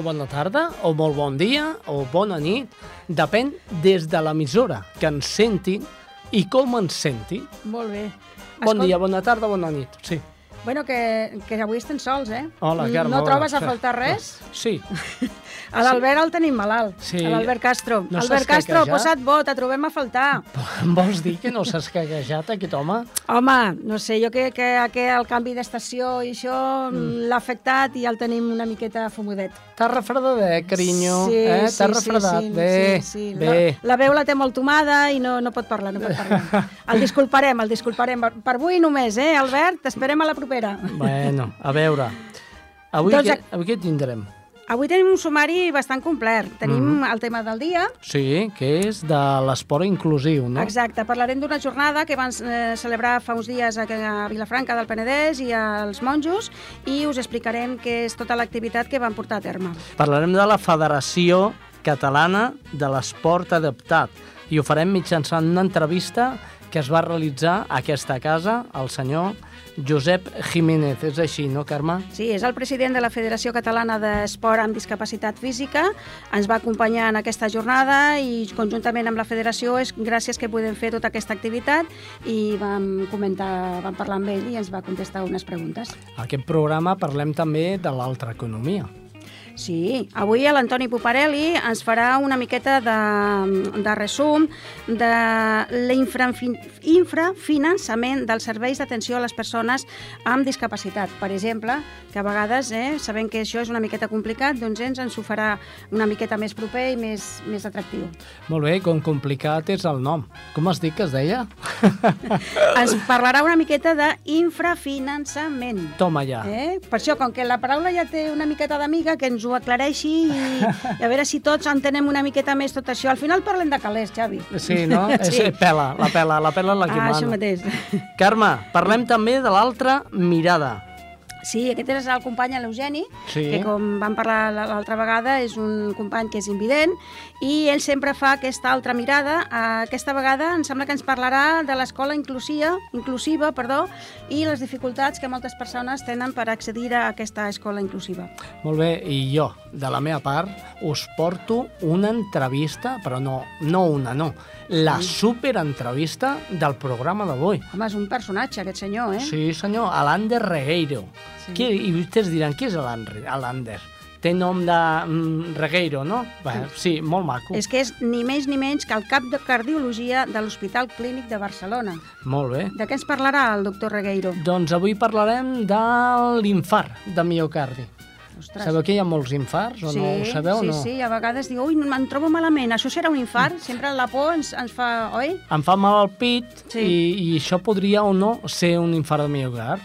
Molt bona, tarda, o molt bon dia, o bona nit. Depèn des de l'emissora que ens sentin i com ens sentin. Molt bé. Bon Escolta- dia, bona tarda, bona nit. Sí. Bueno, que, que avui estem sols, eh? Hola, Carme. No trobes a faltar res? Sí. A l'Albert el tenim malalt. Sí. A l'Albert Castro. No Albert Castro, posa't bo, te trobem a faltar. Em vols dir que no s'ha escaquejat aquest home? Home, no sé, jo crec que, que el canvi d'estació i això mm. l'ha afectat i el tenim una miqueta fumodet. T'ha refredat, eh, carinyo? Sí, eh? sí, T'ha sí, refredat. sí, bé, sí, sí. bé. La, la veu la té molt tomada i no, no pot parlar, no pot parlar. El disculparem, el disculparem. Per, avui només, eh, Albert? T'esperem a la propera. Bueno, a veure. Avui, Doncs què, avui què tindrem? Avui tenim un sumari bastant complet. Tenim Mhm. el tema del dia, Sí, que és de l'esport inclusiu, no? Exacte, parlarem d'una jornada que van eh, celebrar fa uns dies a, a Vilafranca del Penedès i als monjos i us explicarem què és tota l'activitat que van portar a terme. Parlarem de la Federació Catalana de l'Esport Adaptat i ho farem mitjançant una entrevista que es va realitzar a aquesta casa al senyor Josep Jiménez. És així, no, Carme? Sí, és el president de la Federació Catalana d'Esport amb Discapacitat Física. Ens va acompanyar en aquesta jornada i conjuntament amb la federació és gràcies que podem fer tota aquesta activitat i vam comentar, vam parlar amb ell i ens va contestar unes preguntes. A aquest programa parlem també de l'altra economia. Sí, avui l'Antoni Puparelli ens farà una miqueta de, de resum de l'infrafinançament dels serveis d'atenció a les persones amb discapacitat. Per exemple, que a vegades, eh, sabent que això és una miqueta complicat, doncs ens ens ho farà una miqueta més proper i més, més atractiu. Molt bé, com complicat és el nom. Com has dit que es deia? Ens parlarà una miqueta d'infrafinançament. Toma ja. Eh? Per això, com que la paraula ja té una miqueta d'amiga, que ens ho aclareixi i, i a veure si tots entenem una miqueta més tot això. Al final parlem de calés, Xavi. Sí, no? Sí. És, pela, la pela, la pela la que Ah, mana. això mateix. Carme, parlem també de l'altra mirada. Sí, aquest és el company l'Eugeni, Sí. que com vam parlar l'altra vegada és un company que és invident i ell sempre fa aquesta altra mirada. Eh, Aquesta vegada em sembla que ens parlarà de l'escola inclusiva, inclusiva perdó, i les dificultats que moltes persones tenen per accedir a aquesta escola inclusiva. Molt bé, i jo, de la meva part, us porto una entrevista, però no, no una, no, la superentrevista del programa d'avui. Home, és un personatge, aquest senyor, eh? Sí, senyor, Alander Regueiro. Sí. Qui, I vostès diran, qui és Alan- Alander? Té nom de mm, Regueiro, no? Bé, sí, molt maco. És que és ni més ni menys que el cap de cardiologia de l'Hospital Clínic de Barcelona. Molt bé. De què ens parlarà el doctor Regueiro? Doncs avui parlarem de l'infart de miocardi. Ostres. Sabeu que hi ha molts infarts o sí, no ho sabeu sí, no? sí, a vegades diu, ui, me'n trobo malament, això serà un infart? Sempre la por ens, ens fa, oi? Em fa mal al pit Sí. i, i això podria o no ser un infart de miocard.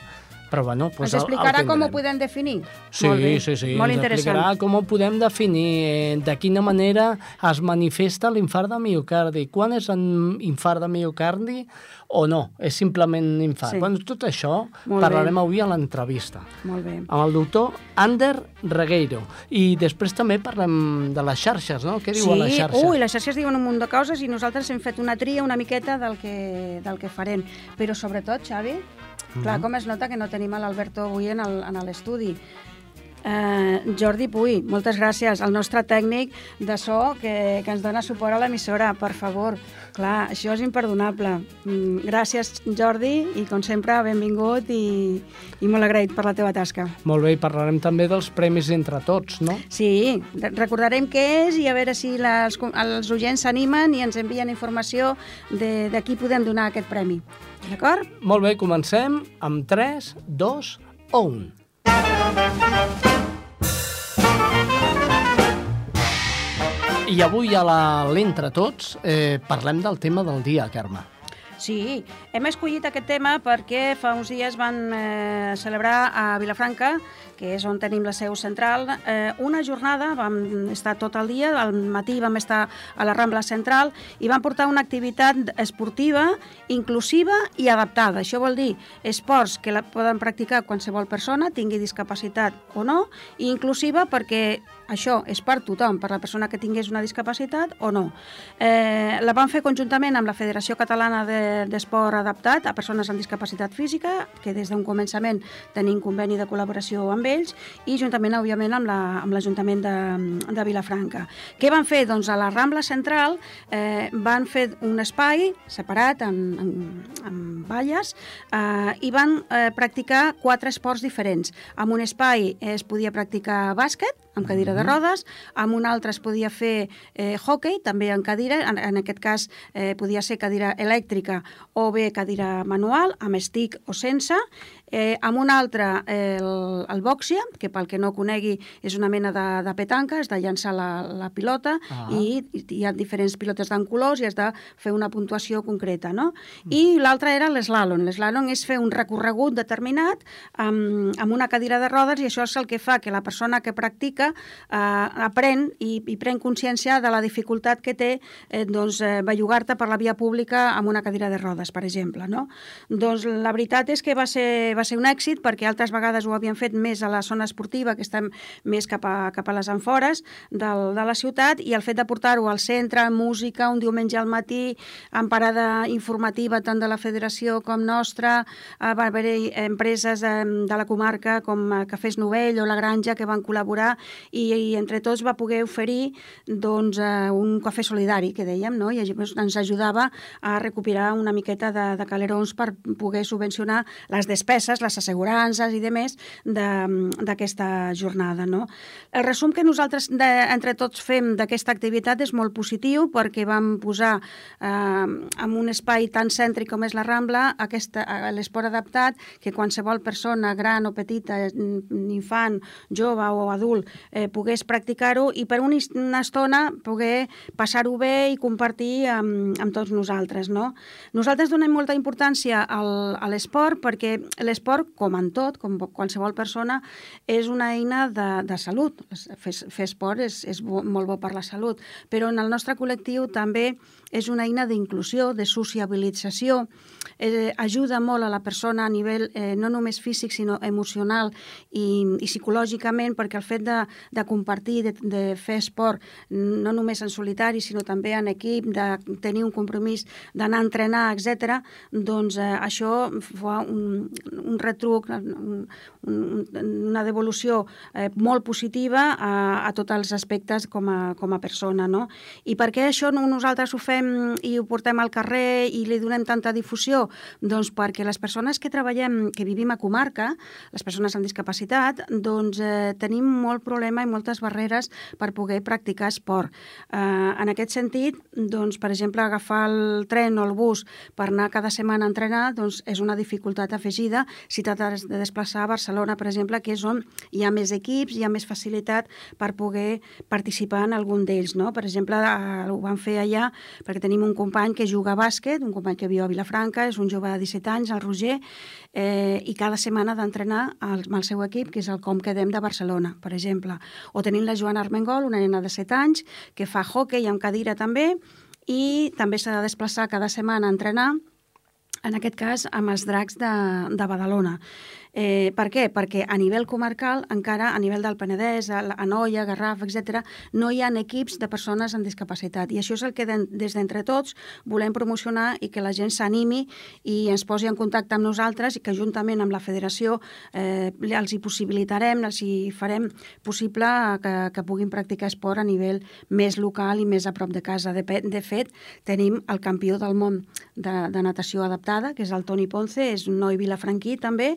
Però bueno, pues ens explicarà el, el com ho podem definir? Sí, Molt bé, sí, sí. Molt ens interessant. explicarà com ho podem definir, eh, de quina manera es manifesta l'infart de miocardi, quan és un infart de miocardi o no, és simplement un infart. Sí. Bueno, tot això Molt parlarem bé. avui a l'entrevista Molt bé. amb el doctor Ander Regueiro. I després també parlem de les xarxes, no? Què diuen les xarxes? ui, les xarxes diuen un munt de coses i nosaltres hem fet una tria una miqueta del que, del que farem. Però sobretot, Xavi, clar, com es nota que no tenim a l'Alberto avui en l'estudi. Uh, Jordi Puy, moltes gràcies, el nostre tècnic de so que, que ens dona suport a l'emissora, per favor. Clar, això és imperdonable. Mm, gràcies, Jordi, i com sempre, benvingut i, i molt agraït per la teva tasca. Molt bé, i parlarem també dels premis entre tots, no? Sí, re- recordarem què és i a veure si com- els oients s'animen i ens envien informació de, de qui podem donar aquest premi. D'acord? Molt bé, comencem amb 3, 2 o 1. I avui a l'Entre Tots eh, parlem del tema del dia, Carme. Sí, hem escollit aquest tema perquè fa uns dies van eh, celebrar a Vilafranca, que és on tenim la seu central, eh, una jornada, vam estar tot el dia, al matí vam estar a la Rambla Central i van portar una activitat esportiva, inclusiva i adaptada. Això vol dir esports que la poden practicar qualsevol persona, tingui discapacitat o no, i inclusiva perquè això és per tothom, per la persona que tingués una discapacitat o no. Eh, la van fer conjuntament amb la Federació Catalana de- d'Esport Adaptat a persones amb discapacitat física, que des d'un començament tenim conveni de col·laboració amb amb ells i juntament, òbviament, amb l'Ajuntament la, amb de, de Vilafranca. Què van fer? Doncs a la Rambla Central eh, van fer un espai separat en, en, en valles eh, i van eh, practicar quatre esports diferents. En un espai es podia practicar bàsquet, amb cadira de rodes, amb un altre es podia fer eh, hockey, també en cadira, en, en aquest cas eh, podia ser cadira elèctrica o bé cadira manual, amb stick o sense, Eh, amb un altre, el, el boxia, que pel que no conegui és una mena de, de petanca, has de llançar la, la pilota ah. i, i hi ha diferents pilotes d'en colors i has de fer una puntuació concreta, no? Mm. I l'altre era l'eslàlon. L'eslàlon és fer un recorregut determinat amb, amb una cadira de rodes i això és el que fa que la persona que practica eh, aprèn i, i pren consciència de la dificultat que té eh, doncs, eh, bellugar-te per la via pública amb una cadira de rodes, per exemple, no? Doncs la veritat és que va ser, va ser un èxit perquè altres vegades ho havien fet més a la zona esportiva, que està més cap a, cap a les enfores del, de la ciutat, i el fet de portar-ho al centre, música, un diumenge al matí, amb parada informativa tant de la federació com nostra, eh, va haver empreses de, de la comarca com eh, Cafès Novell o La Granja que van col·laborar i, i entre tots va poder oferir doncs, eh, un cafè solidari, que dèiem, no? i ens ajudava a recuperar una miqueta de, de calerons per poder subvencionar les despeses despeses, les assegurances i demés d'aquesta jornada. No? El resum que nosaltres de, entre tots fem d'aquesta activitat és molt positiu perquè vam posar eh, en un espai tan cèntric com és la Rambla l'esport adaptat que qualsevol persona gran o petita, infant, jove o adult, eh, pogués practicar-ho i per una estona poder passar-ho bé i compartir amb, amb tots nosaltres. No? Nosaltres donem molta importància al, a l'esport perquè l'esport l'esport, com en tot, com qualsevol persona, és una eina de, de salut. Fer, fer esport és, és bo, molt bo per la salut, però en el nostre col·lectiu també és una eina d'inclusió, de sociabilització, eh, ajuda molt a la persona a nivell eh, no només físic, sinó emocional i, i psicològicament, perquè el fet de, de compartir, de, de fer esport, no només en solitari, sinó també en equip, de tenir un compromís d'anar a entrenar, etc., doncs eh, això fa un, un retruc, un, un, una devolució eh, molt positiva a, a tots els aspectes com a, com a persona. No? I per què això no, nosaltres ho fem i ho portem al carrer i li donem tanta difusió? Doncs perquè les persones que treballem, que vivim a comarca, les persones amb discapacitat, doncs eh, tenim molt problema i moltes barreres per poder practicar esport. Eh, en aquest sentit, doncs, per exemple, agafar el tren o el bus per anar cada setmana a entrenar doncs, és una dificultat afegida si t'has de desplaçar a Barcelona, per exemple, que és on hi ha més equips, hi ha més facilitat per poder participar en algun d'ells. No? Per exemple, eh, ho van fer allà perquè tenim un company que juga a bàsquet, un company que viu a Vilafranca, és un jove de 17 anys, el Roger, eh, i cada setmana d'entrenar amb el seu equip, que és el Com Quedem de Barcelona, per exemple. O tenim la Joana Armengol, una nena de 7 anys, que fa hockey amb cadira també, i també s'ha de desplaçar cada setmana a entrenar en aquest cas amb els dracs de, de Badalona. Eh, per què? Perquè a nivell comarcal, encara a nivell del Penedès, Anoia, Garraf, etc, no hi ha equips de persones amb discapacitat. I això és el que de, des d'entre tots volem promocionar i que la gent s'animi i ens posi en contacte amb nosaltres i que juntament amb la federació eh, els hi possibilitarem, els hi farem possible que, que puguin practicar esport a nivell més local i més a prop de casa. De, de fet, tenim el campió del món de, de natació adaptada, que és el Toni Ponce, és un noi vilafranquí també,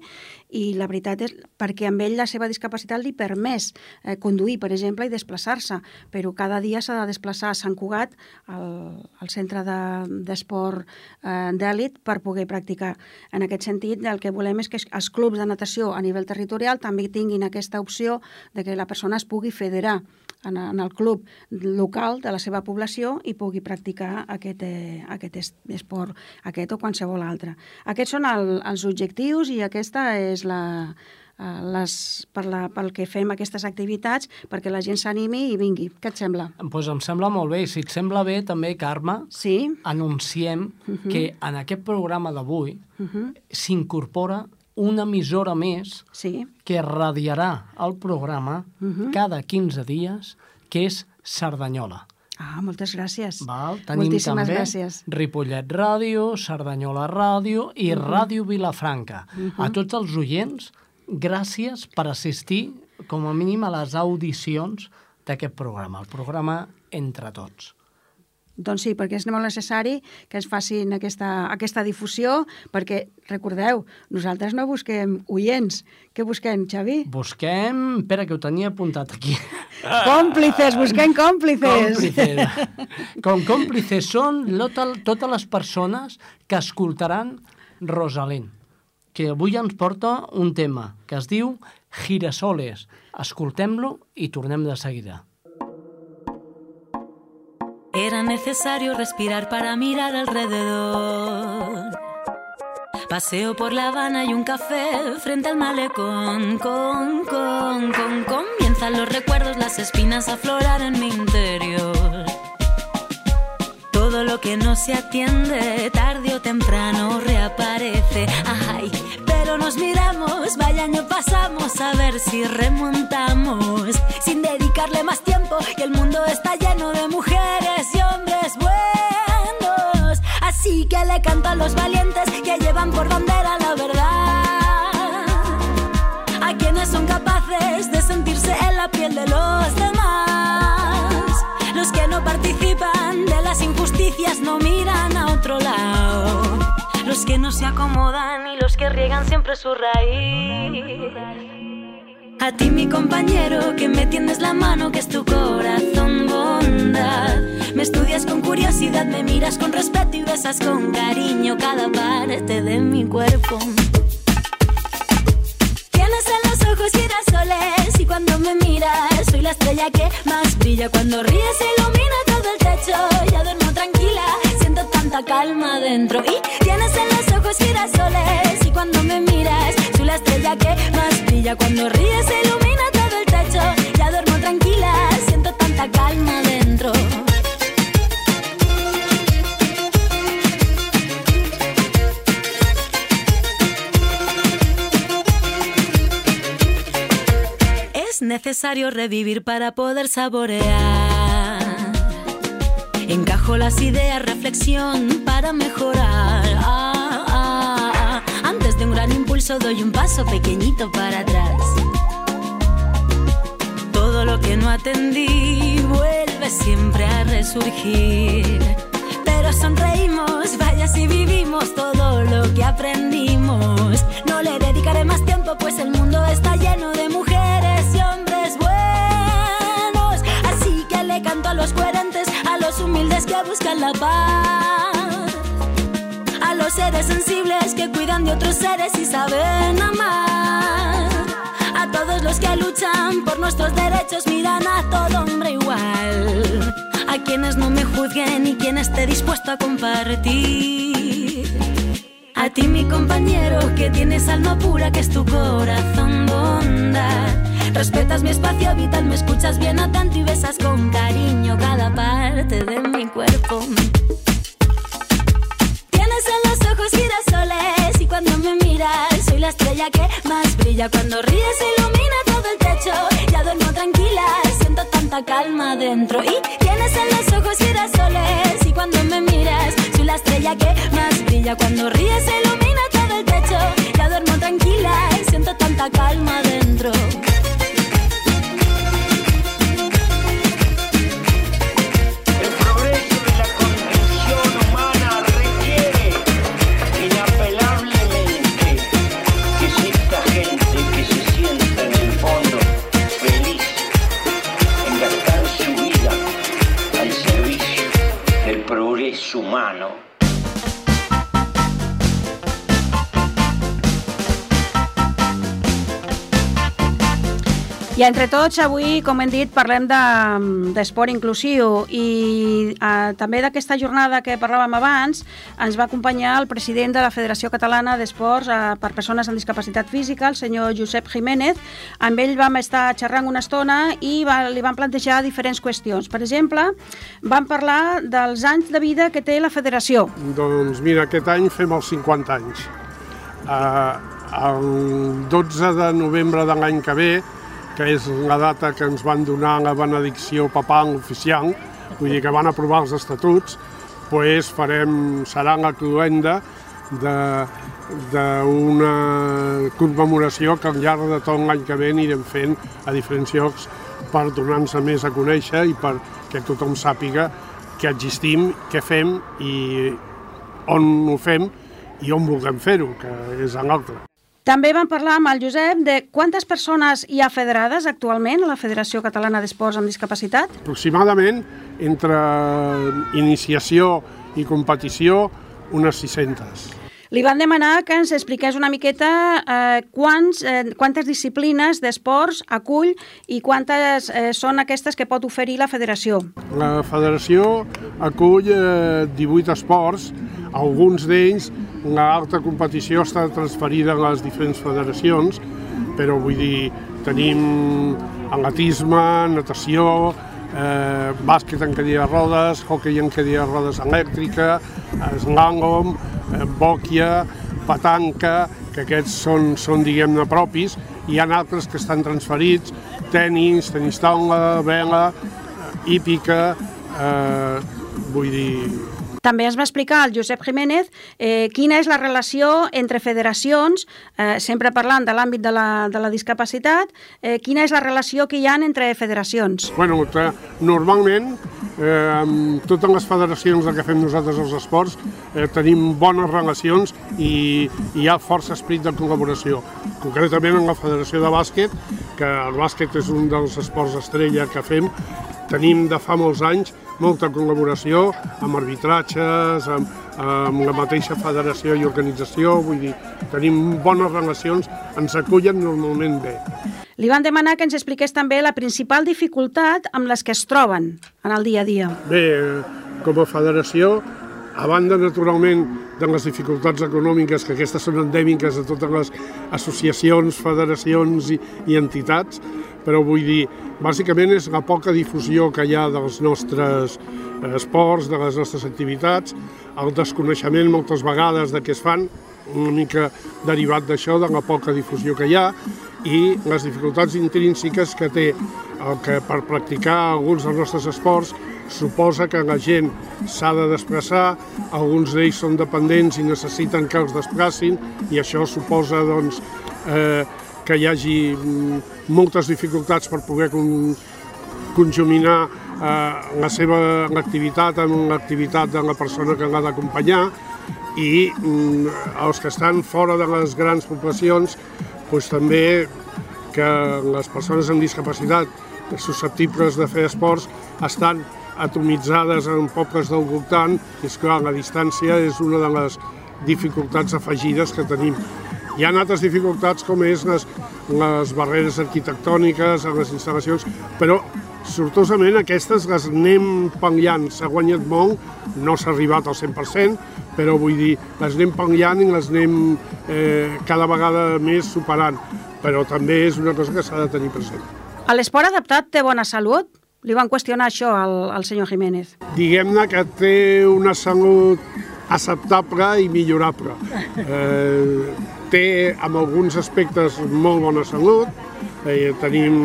i la veritat és perquè amb ell la seva discapacitat li permès eh, conduir, per exemple, i desplaçar-se, però cada dia s'ha de desplaçar a Sant Cugat, al, al centre d'esport de, eh, d'èlit, per poder practicar. En aquest sentit, el que volem és que els clubs de natació a nivell territorial també tinguin aquesta opció de que la persona es pugui federar en, en el club local de la seva població i pugui practicar aquest, eh, aquest esport, aquest o qualsevol altre. Aquests són el, els objectius i aquesta és la, eh, les, per la, pel que fem aquestes activitats perquè la gent s'animi i vingui. Què et sembla? Doncs pues em sembla molt bé. Si et sembla bé, també, Carme, sí? anunciem uh -huh. que en aquest programa d'avui uh -huh. s'incorpora una emissora més sí. que radiarà el programa uh mhm. -huh. cada 15 dies, que és Cerdanyola. Ah, moltes gràcies. Val, tenim Moltíssimes també gràcies. Ripollet Ràdio, Cerdanyola Ràdio i uh mhm. -huh. Ràdio Vilafranca. Uh -huh. A tots els oients gràcies per assistir, com a mínim, a les audicions d'aquest programa, el programa Entre Tots. Doncs sí, perquè és molt necessari que ens facin aquesta, aquesta difusió, perquè, recordeu, nosaltres no busquem oients. Què busquem, Xavi? Busquem... Espera, que ho tenia apuntat aquí. Còmplices, busquem còmplices. Còmplices. Com còmplices són totes les persones que escoltaran Rosalín, que avui ens porta un tema que es diu Girasoles. Escoltem-lo i tornem de seguida. Era necesario respirar para mirar alrededor. Paseo por La Habana y un café frente al malecón. Con, con, comienzan los recuerdos, las espinas a aflorar en mi interior. Todo lo que no se atiende, tarde o temprano reaparece. Ay, pero nos miramos, vaya año pasamos a ver si remontamos. Sin dedicarle más tiempo, y el mundo está lleno de mujeres y hombres buenos. Así que le canto a los valientes que llevan por bandera la verdad. A quienes son capaces de sentirse en la piel de los demás. Los que no participan de las injusticias no miran a otro lado. Los que no se acomodan y los que riegan siempre su raíz. A ti mi compañero que me tiendes la mano que es tu corazón bondad. Me estudias con curiosidad, me miras con respeto y besas con cariño cada parte de mi cuerpo. Tienes en los ojos girasoles y cuando me miras soy la estrella que más brilla. Cuando ríes ilumina todo el techo, ya duermo tranquila, siento tanta calma dentro. Y tienes en los ojos girasoles y cuando me miras soy la estrella que más brilla. Cuando ríes ilumina todo el techo, ya duermo tranquila, siento tanta calma dentro. Es necesario revivir para poder saborear. Encajo las ideas, reflexión para mejorar. Ah, ah, ah. Antes de un gran impulso doy un paso pequeñito para atrás. Todo lo que no atendí vuelve siempre a resurgir. Pero sonreímos, vaya si vivimos todo lo que aprendimos. No le dedicaré más tiempo, pues el mundo está lleno de mujeres que buscan la paz. A los seres sensibles que cuidan de otros seres y saben amar. A todos los que luchan por nuestros derechos miran a todo hombre igual. A quienes no me juzguen y quien esté dispuesto a compartir. A ti mi compañero que tienes alma pura que es tu corazón bondad. Respetas mi espacio vital, me escuchas bien atento y besas con cariño cada parte de mi cuerpo. Tienes en los ojos girasoles y cuando me miras soy la estrella que más brilla. Cuando ríes ilumina todo el techo, ya duermo tranquila, siento tanta calma dentro. Y tienes en los ojos girasoles y cuando me miras soy la estrella que más brilla. Cuando ríes ilumina todo el techo, ya duermo tranquila, siento tanta calma dentro. I entre tots, avui, com hem dit, parlem de- d'esport de, inclusiu i eh, també d'aquesta jornada que parlàvem abans ens va acompanyar el president de la Federació Catalana d'Esports eh, per Persones amb Discapacitat Física, el senyor Josep Jiménez. Amb ell vam estar xerrant una estona i va, li van plantejar diferents qüestions. Per exemple, vam parlar dels anys de vida que té la federació. Doncs mira, aquest any fem els 50 anys. Uh, el 12 de novembre de l'any que ve, que és la data que ens van donar la benedicció papal oficial, vull dir que van aprovar els estatuts, pues farem, serà la cloenda de d'una commemoració que al llarg de tot l'any que ve anirem fent a diferents llocs per donar-nos més a conèixer i perquè tothom sàpiga que existim, què fem i on ho fem i on vulguem fer-ho, que és a l'altre. També vam parlar amb el Josep de quantes persones hi ha federades actualment a la Federació Catalana d'Esports amb Discapacitat. Aproximadament, entre iniciació i competició, unes 600. Li van demanar que ens expliqués una miqueta eh, quants, eh, quantes disciplines d'esports acull i quantes eh, són aquestes que pot oferir la federació. La federació acull eh, 18 esports, alguns d'ells l'alta competició està transferida a les diferents federacions, però vull dir, tenim atletisme, natació, eh, bàsquet en cadira de rodes, hockey en cadira de rodes elèctrica, slalom, eh, bòquia, petanca, que aquests són, són diguem-ne, propis, i hi ha altres que estan transferits, tenis, tenis taula, vela, eh, hípica, eh, vull dir, també ens va explicar el Josep Jiménez eh, quina és la relació entre federacions, eh, sempre parlant de l'àmbit de, la, de la discapacitat, eh, quina és la relació que hi ha entre federacions? Bueno, normalment, eh, amb totes les federacions que fem nosaltres els esports, eh, tenim bones relacions i, i hi ha força esprit de col·laboració. Concretament en la Federació de Bàsquet, que el bàsquet és un dels esports estrella que fem, tenim de fa molts anys molta col·laboració amb arbitratges, amb, amb la mateixa federació i organització, vull dir, tenim bones relacions, ens acullen normalment bé. Li van demanar que ens expliqués també la principal dificultat amb les que es troben en el dia a dia. Bé, com a federació, a banda, naturalment, de les dificultats econòmiques, que aquestes són endèmiques de totes les associacions, federacions i, i entitats, però vull dir, bàsicament és la poca difusió que hi ha dels nostres eh, esports, de les nostres activitats, el desconeixement moltes vegades de què es fan, una mica derivat d'això, de la poca difusió que hi ha, i les dificultats intrínseques que té el que per practicar alguns dels nostres esports suposa que la gent s'ha de desplaçar, alguns d'ells són dependents i necessiten que els desplacin i això suposa doncs, eh, que hi hagi mm, moltes dificultats per poder con, conjuminar eh, la seva activitat amb l'activitat de la persona que l'ha d'acompanyar i mm, els que estan fora de les grans poblacions doncs també que les persones amb discapacitat susceptibles de fer esports estan atomitzades en pobles del voltant i, esclar, la distància és una de les dificultats afegides que tenim. Hi ha altres dificultats com és les, les barreres arquitectòniques, les instal·lacions, però sortosament aquestes les anem pal·liant. S'ha guanyat molt, no s'ha arribat al 100%, però vull dir, les anem pal·liant i les anem eh, cada vegada més superant. Però també és una cosa que s'ha de tenir present. L'esport adaptat té bona salut? Li van qüestionar això al, al senyor Jiménez. Diguem-ne que té una salut acceptable i millorable. Eh, té en alguns aspectes molt bona salut, eh, tenim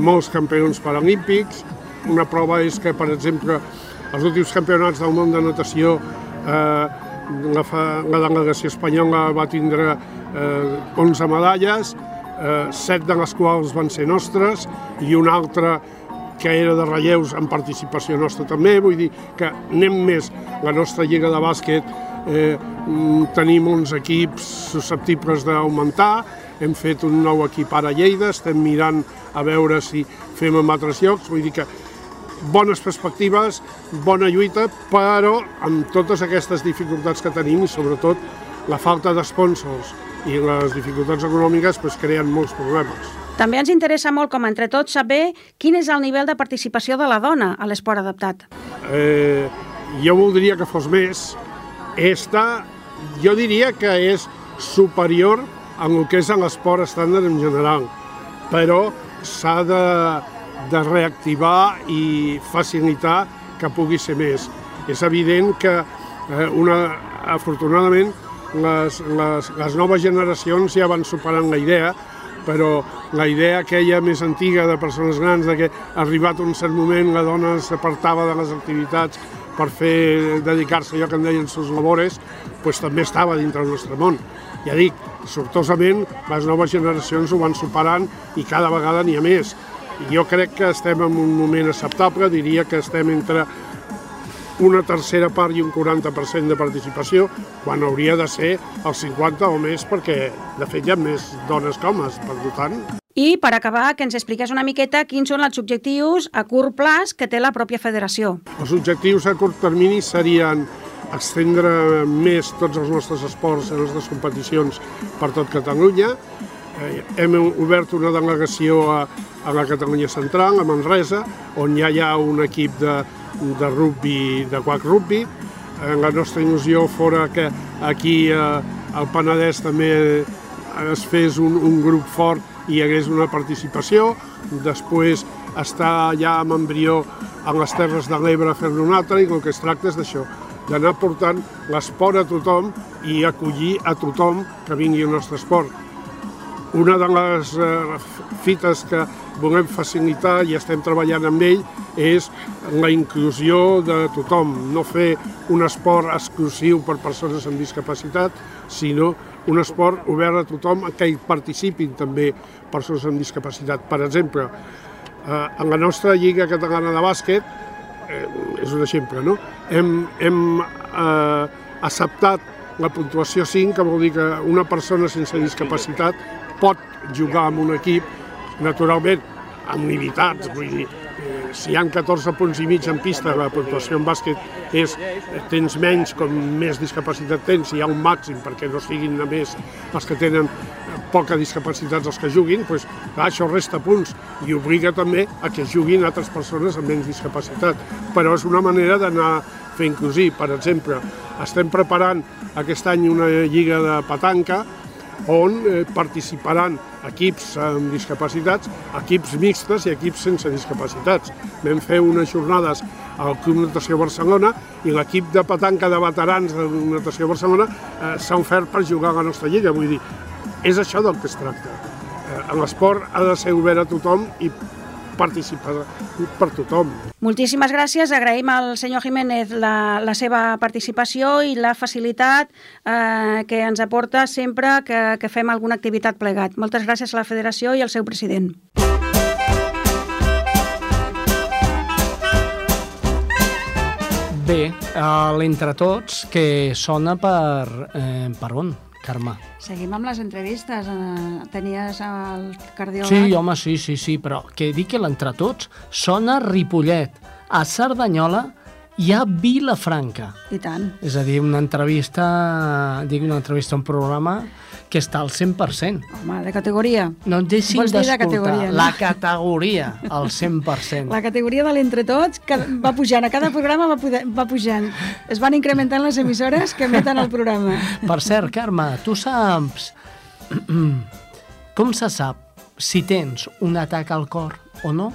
molts campions paralímpics, una prova és que, per exemple, els últims campionats del món de natació eh, la, fa, la delegació espanyola va tindre eh, 11 medalles, eh, 7 de les quals van ser nostres i una altra que era de relleus en participació nostra també, vull dir que anem més. La nostra lliga de bàsquet eh, mm, tenim uns equips susceptibles d'augmentar, hem fet un nou equip ara a Lleida, estem mirant a veure si fem en altres llocs, vull dir que bones perspectives, bona lluita, però amb totes aquestes dificultats que tenim i sobretot la falta d'esponsors i les dificultats econòmiques pues, creen molts problemes. També ens interessa molt, com entre tots, saber quin és el nivell de participació de la dona a l'esport adaptat. Eh, jo voldria que fos més, esta jo diria que és superior a el que és l'esport estàndard en general, però s'ha de, de reactivar i facilitar que pugui ser més. És evident que eh, una, afortunadament les, les, les noves generacions ja van superant la idea però la idea aquella més antiga de persones grans de que arribat un cert moment la dona s'apartava de les activitats per fer dedicar-se allò que en deien sus labores, pues, també estava dintre del nostre món. Ja dic, sortosament les noves generacions ho van superant i cada vegada n'hi ha més. I jo crec que estem en un moment acceptable, diria que estem entre una tercera part i un 40% de participació, quan hauria de ser el 50 o més, perquè de fet hi ha més dones que homes, per tant. I per acabar, que ens expliqués una miqueta quins són els objectius a curt plaç que té la pròpia federació. Els objectius a curt termini serien estendre més tots els nostres esports i les nostres competicions per tot Catalunya. Eh, hem obert una delegació a, a la Catalunya Central, a Manresa, on ja hi ha un equip de, de rugby, de quac rugby. Eh, la nostra il·lusió fora que aquí eh, al Penedès també es fes un, un grup fort i hi hagués una participació. Després està ja amb embrió a les Terres de l'Ebre a fer-ne un altre i el que es tracta és d'això, d'anar portant l'esport a tothom i acollir a tothom que vingui al nostre esport. Una de les eh, fites que volem facilitar i estem treballant amb ell és la inclusió de tothom, no fer un esport exclusiu per persones amb discapacitat, sinó un esport obert a tothom que hi participin també persones amb discapacitat. Per exemple, eh, en la nostra Lliga Catalana de Bàsquet, eh, és un exemple, no? hem, hem eh, acceptat la puntuació 5, que vol dir que una persona sense discapacitat pot jugar en un equip, naturalment, amb limitats, vull dir, eh, si hi han 14 punts i mig en pista, la puntuació en bàsquet és tens menys com més discapacitat tens, hi ha un màxim perquè no siguin només els que tenen poca discapacitat els que juguin, doncs, clar, això resta punts i obliga també a que juguin altres persones amb menys discapacitat. Però és una manera d'anar fent cosí. Per exemple, estem preparant aquest any una lliga de petanca on eh, participaran equips amb discapacitats, equips mixtes i equips sense discapacitats. Vam fer unes jornades al Club Natació Barcelona i l'equip de petanca de veterans de Natació Barcelona eh, s'ha ofert per jugar a la nostra lliga. Vull dir, és això del que es tracta. Eh, L'esport ha de ser obert a tothom i participar per tothom. Moltíssimes gràcies. Agraïm al senyor Jiménez la, la seva participació i la facilitat eh, que ens aporta sempre que, que fem alguna activitat plegat. Moltes gràcies a la federació i al seu president. Bé, a l'Entre Tots, que sona per... Eh, per on, Carme? Seguim amb les entrevistes. Eh, Tenies el cardiòleg... Sí, home, sí, sí, sí, però que dic que l'Entre Tots sona Ripollet, a Cerdanyola i a Vilafranca. I tant. És a dir, una entrevista, dic una entrevista, un programa que està al 100%. Home, de categoria. No et deixin de d'escoltar. categoria, no? La categoria, al 100%. La categoria de l'entre tots que va pujant, a cada programa va, poder, va pujant. Es van incrementant les emissores que emeten el programa. Per cert, Carme, tu saps... Com se sap si tens un atac al cor o no?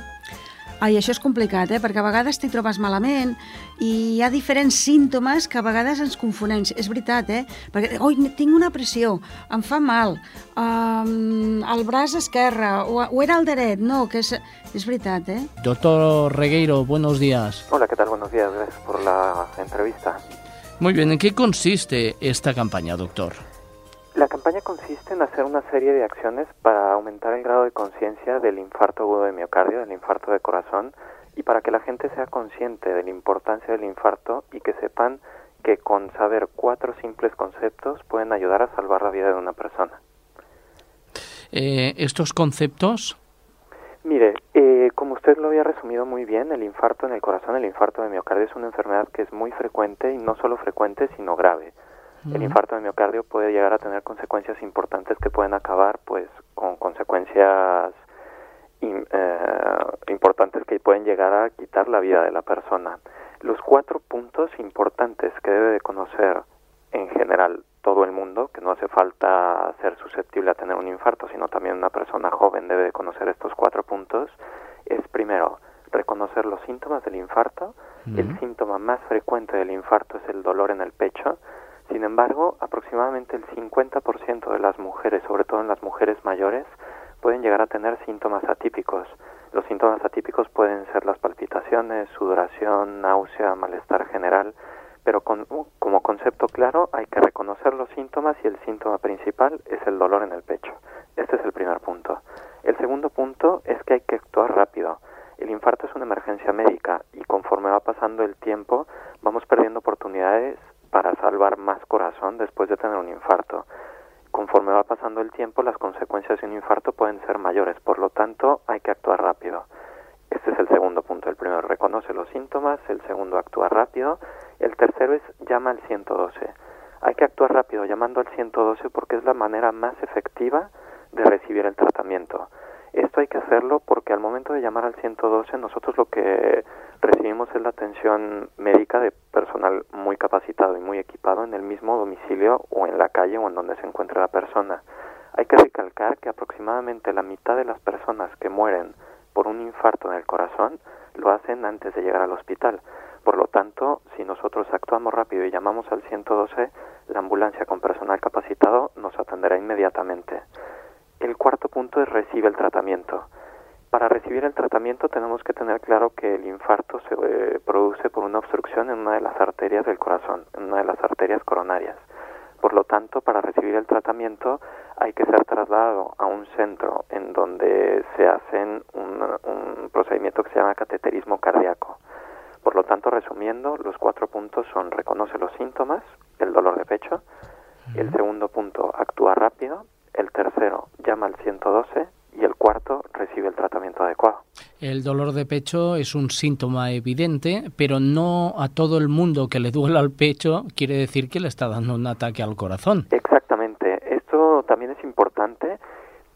Ai, això és complicat, eh? perquè a vegades t'hi trobes malament i hi ha diferents símptomes que a vegades ens confonem. És veritat, eh? Perquè, oi, tinc una pressió, em fa mal, um, el braç esquerre, o, o era el dret, no, que és, és veritat, eh? Doctor Regueiro, buenos días. Hola, ¿qué tal? Buenos días, gracias por la entrevista. Muy bien, ¿en qué consiste esta campaña, doctor? La campaña consiste en hacer una serie de acciones para aumentar el grado de conciencia del infarto agudo de miocardio, del infarto de corazón, y para que la gente sea consciente de la importancia del infarto y que sepan que con saber cuatro simples conceptos pueden ayudar a salvar la vida de una persona. Eh, estos conceptos, Mire, eh, como usted lo había resumido muy bien, el infarto en el corazón, el infarto de miocardio es una enfermedad que es muy frecuente y no solo frecuente, sino grave. El infarto de miocardio puede llegar a tener consecuencias importantes que pueden acabar, pues, con consecuencias eh, importantes que pueden llegar a quitar la vida de la persona. Los cuatro puntos importantes que debe de conocer en general todo el mundo, que no hace falta ser susceptible a tener un infarto, sino también una persona joven debe de conocer estos cuatro puntos, es primero reconocer los síntomas del infarto. El síntoma más frecuente del infarto es el dolor en el pecho. Embargo, aproximadamente el 50% de las mujeres, sobre todo en las mujeres mayores, pueden llegar a tener síntomas atípicos. Los síntomas atípicos pueden ser las palpitaciones, sudoración, náusea, malestar general, pero con, como concepto claro hay que reconocer los síntomas y el síntoma principal es el dolor en el pecho. Este es el primer punto. El segundo punto es que hay que actuar rápido. El infarto es una emergencia médica y conforme va pasando el tiempo vamos perdiendo oportunidades para salvar más corazón después de tener un infarto. Conforme va pasando el tiempo las consecuencias de un infarto pueden ser mayores, por lo tanto hay que actuar rápido. Este es el segundo punto. El primero reconoce los síntomas, el segundo actúa rápido, el tercero es llama al 112. Hay que actuar rápido llamando al 112 porque es la manera más efectiva de recibir el tratamiento. Esto hay que hacerlo porque al momento de llamar al 112 nosotros lo que recibimos es la atención médica de personal muy capacitado y muy equipado en el mismo domicilio o en la calle o en donde se encuentre la persona. Hay que recalcar que aproximadamente la mitad de las personas que mueren por un infarto en el corazón lo hacen antes de llegar al hospital. Por lo tanto, si nosotros actuamos rápido y llamamos al 112, la ambulancia con personal capacitado nos atenderá inmediatamente. El cuarto punto es recibe el tratamiento. Para recibir el tratamiento tenemos que tener claro que el infarto se eh, produce por una obstrucción en una de las arterias del corazón, en una de las arterias coronarias. Por lo tanto, para recibir el tratamiento hay que ser trasladado a un centro en donde se hacen un, un procedimiento que se llama cateterismo cardíaco. Por lo tanto, resumiendo, los cuatro puntos son reconoce los síntomas, el dolor de pecho, el segundo punto, actúa rápido, el tercero llama al 112 y el cuarto recibe el tratamiento adecuado. El dolor de pecho es un síntoma evidente, pero no a todo el mundo que le duela el pecho quiere decir que le está dando un ataque al corazón. Exactamente, esto también es importante,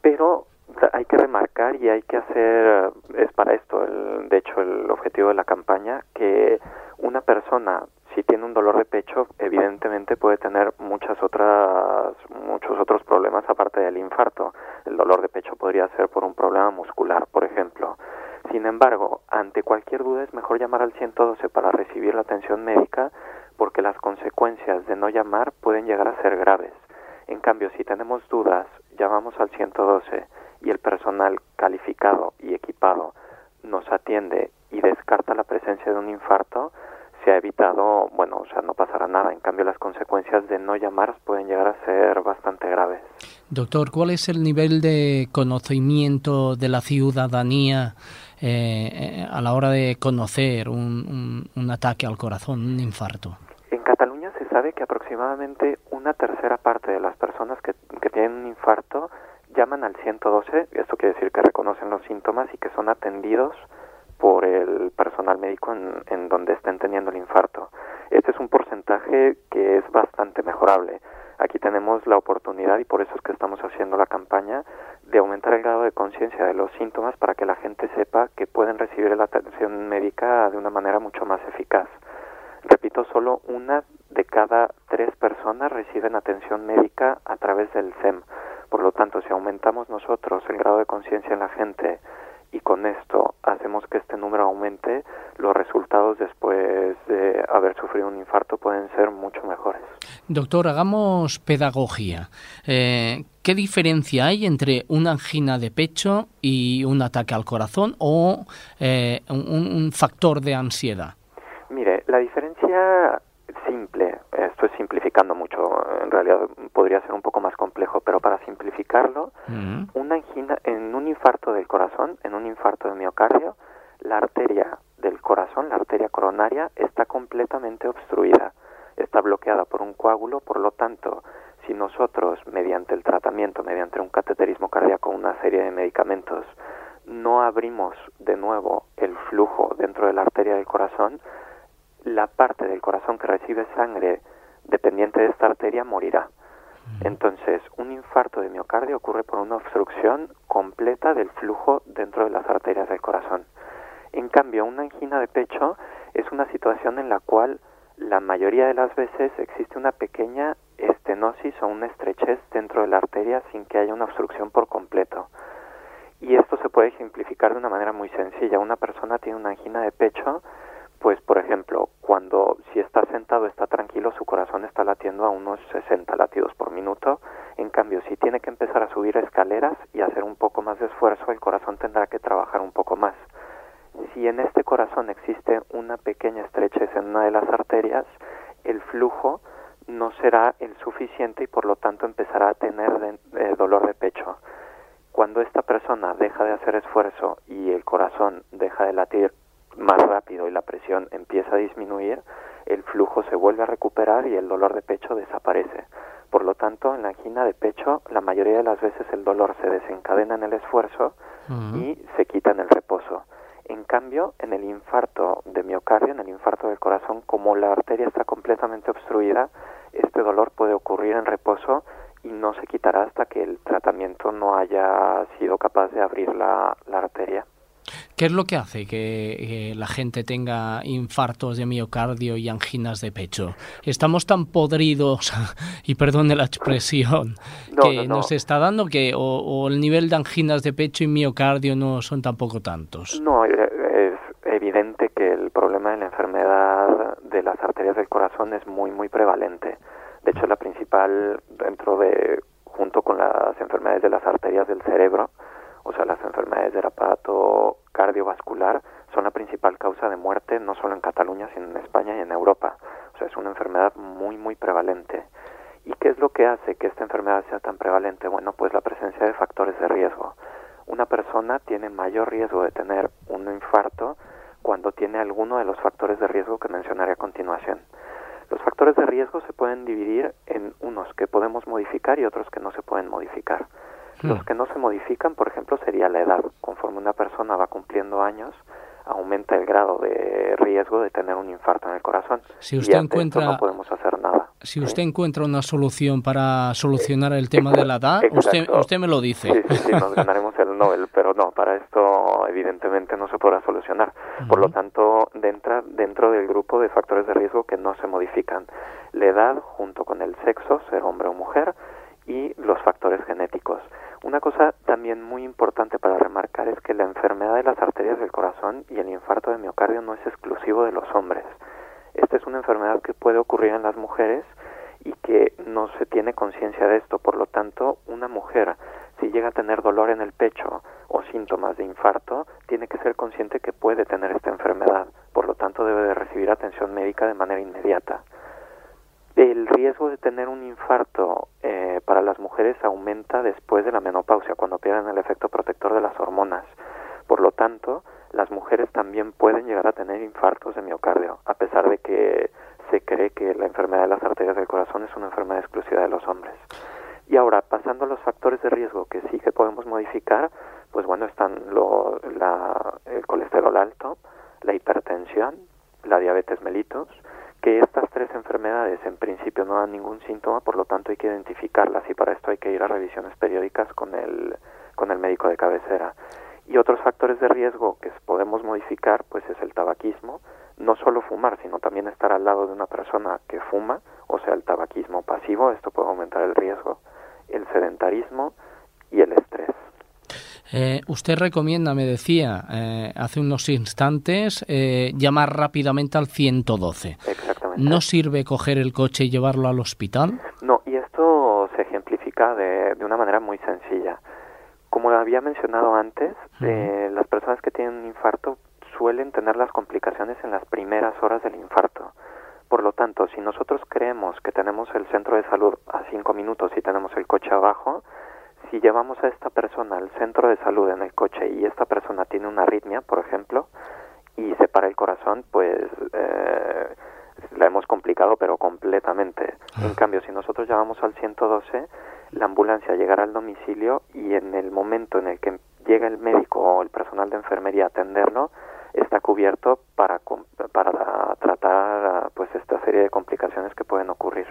pero hay que remarcar y hay que hacer, es para esto, el, de hecho, el objetivo de la campaña, que una persona si tiene un dolor de pecho, evidentemente puede tener muchas otras, muchos otros del infarto. El dolor de pecho podría ser por un problema muscular, por ejemplo. Sin embargo, ante cualquier duda es mejor llamar al 112 para recibir la atención médica porque las consecuencias de no llamar pueden llegar a ser graves. En cambio, si tenemos dudas, llamamos al 112 y el personal calificado y equipado nos atiende y descarta la presencia de un infarto, se ha evitado, bueno, o sea, no pasará nada. En cambio, las consecuencias de no llamar pueden llegar a ser bastante graves. Doctor, ¿cuál es el nivel de conocimiento de la ciudadanía eh, a la hora de conocer un, un, ataque al corazón, un infarto? En Cataluña se sabe que aproximadamente una tercera parte de las personas que, que tienen un infarto llaman al 112, esto quiere decir que reconocen los síntomas y que son atendidos por el personal médico en, en, donde estén teniendo el infarto. Este es un porcentaje que es bastante mejorable. Aquí tenemos la oportunidad, y por eso es que estamos haciendo la campaña, de aumentar el grado de conciencia de los síntomas para que la gente sepa que pueden recibir la atención médica de una manera mucho más eficaz. Repito, solo una de cada tres personas reciben atención médica a través del SEM. Por lo tanto, si aumentamos nosotros el grado de conciencia en la gente, y con esto hacemos que este número aumente, los resultados después de haber sufrido un infarto pueden ser mucho mejores. Doctor, hagamos pedagogía. Eh, ¿Qué diferencia hay entre una angina de pecho y un ataque al corazón o eh, un, un factor de ansiedad? Mire, la diferencia simple, esto es simplificando mucho, en realidad podría ser un poco más complejo, pero para simplificarlo, una angina, en un infarto del corazón, en un infarto de miocardio, la arteria del corazón, la arteria coronaria, está completamente obstruida, está bloqueada por un coágulo, por lo tanto, si nosotros, mediante el tratamiento, mediante un cateterismo cardíaco, una serie de medicamentos, no abrimos de nuevo el flujo dentro de la arteria del corazón, la parte del corazón que recibe sangre dependiente de esta arteria morirá. Entonces, un infarto de miocardio ocurre por una obstrucción completa del flujo dentro de las arterias del corazón. En cambio, una angina de pecho es una situación en la cual la mayoría de las veces existe una pequeña estenosis o una estrechez dentro de la arteria sin que haya una obstrucción por completo. Y esto se puede ejemplificar de una manera muy sencilla. Una persona tiene una angina de pecho pues por ejemplo, cuando si está sentado está tranquilo, su corazón está latiendo a unos 60 latidos por minuto, En cambio, si tiene que empezar a subir escaleras y hacer un poco más de esfuerzo, el corazón tendrá que trabajar un poco más. Si en este corazón existe una pequeña estrechez en una de las arterias, el flujo no será el suficiente y por lo tanto empezará a tener eh, dolor de pecho. Cuando esta persona deja de hacer esfuerzo y el corazón deja de latir más rápido y la presión empieza a disminuir, el flujo se vuelve a recuperar y el dolor de pecho desaparece. Por lo tanto, en la angina de pecho, la mayoría de las veces el dolor se desencadena en el esfuerzo y se quita en el reposo. En cambio, en el infarto de miocardio, en el infarto del corazón, como la arteria está completamente obstruida, este dolor puede ocurrir en reposo y no se quitará hasta que el tratamiento no haya sido capaz de abrir la, la arteria. ¿Qué es lo que hace que, la gente tenga infartos de miocardio y anginas de pecho? ¿Estamos tan podridos, y perdone la expresión, que nos está dando que o, el nivel de anginas de pecho y miocardio no son tampoco tantos? No, es evidente que el problema de la enfermedad de las arterias del corazón es muy, muy prevalente. De hecho, la principal dentro de, junto con las enfermedades de las arterias del cerebro, o sea, las enfermedades del aparato cardiovascular son la principal causa de muerte no solo en Cataluña, sino en España y en Europa. O sea, es una enfermedad muy, muy prevalente. ¿Y qué es lo que hace que esta enfermedad sea tan prevalente? Bueno, pues la presencia de factores de riesgo. Una persona tiene mayor riesgo de tener un infarto cuando tiene alguno de los factores de riesgo que mencionaré a continuación. Los factores de riesgo se pueden dividir en unos que podemos modificar y otros que no se pueden modificar. Los hmm. que no se modifican, por ejemplo, sería la edad. Conforme una persona va cumpliendo años, aumenta el grado de riesgo de tener un infarto en el corazón. Si usted encuentra, no podemos hacer nada. Si usted encuentra una solución para solucionar el tema de la edad, usted, usted me lo dice. Sí, sí, sí, nos ganaremos el Nobel, pero no, para esto evidentemente no se podrá solucionar. Por lo tanto, entra dentro del grupo de factores de riesgo que no se modifican. La edad junto con el sexo, ser hombre o mujer, y los factores genéticos. Una cosa también muy importante para remarcar es que la enfermedad de las arterias del corazón y el infarto de miocardio no es exclusivo de los hombres. Esta es una enfermedad que puede ocurrir en las mujeres y que no se tiene conciencia de esto. Por lo tanto, una mujer, si llega a tener dolor en el pecho o síntomas de infarto, tiene que ser consciente que puede tener esta enfermedad. Por lo tanto, debe de recibir atención médica de manera inmediata. El riesgo de tener un infarto eh, para las mujeres aumenta después de la menopausia, cuando pierden el efecto protector de las hormonas. Por lo tanto, las mujeres también pueden llegar a tener infartos de miocardio, a pesar de que se cree que la enfermedad de las arterias del corazón es una enfermedad exclusiva de los hombres. Y ahora, pasando a los factores de riesgo que sí que podemos modificar, pues bueno, están el colesterol alto, la hipertensión, la diabetes mellitus, que estas tres enfermedades en principio no dan ningún síntoma, por lo tanto hay que identificarlas y para esto hay que ir a revisiones periódicas con el, con el médico de cabecera. Y otros factores de riesgo que podemos modificar, pues es el tabaquismo, no solo fumar, sino también estar al lado de una persona que fuma, o sea, el tabaquismo pasivo, esto puede aumentar el riesgo, el sedentarismo y el. Eh, usted recomienda, me decía eh, hace unos instantes, eh, llamar rápidamente al 112. Exactamente. ¿No sirve coger el coche y llevarlo al hospital? No, y esto se ejemplifica de, de una manera muy sencilla. Como había mencionado antes, las personas que tienen un infarto suelen tener las complicaciones en las primeras horas del infarto. Por lo tanto, si nosotros creemos que tenemos el centro de salud a cinco minutos y tenemos el coche abajo, si llevamos a esta persona al centro de salud en el coche y esta persona tiene una arritmia, por ejemplo, y se para el corazón, pues eh, la hemos complicado, pero completamente. Ah. En cambio, si nosotros llevamos al 112, la ambulancia llegará al domicilio y en el momento en el que llega el médico o el personal de enfermería a atenderlo, está cubierto para, para tratar pues esta serie de complicaciones que pueden ocurrir.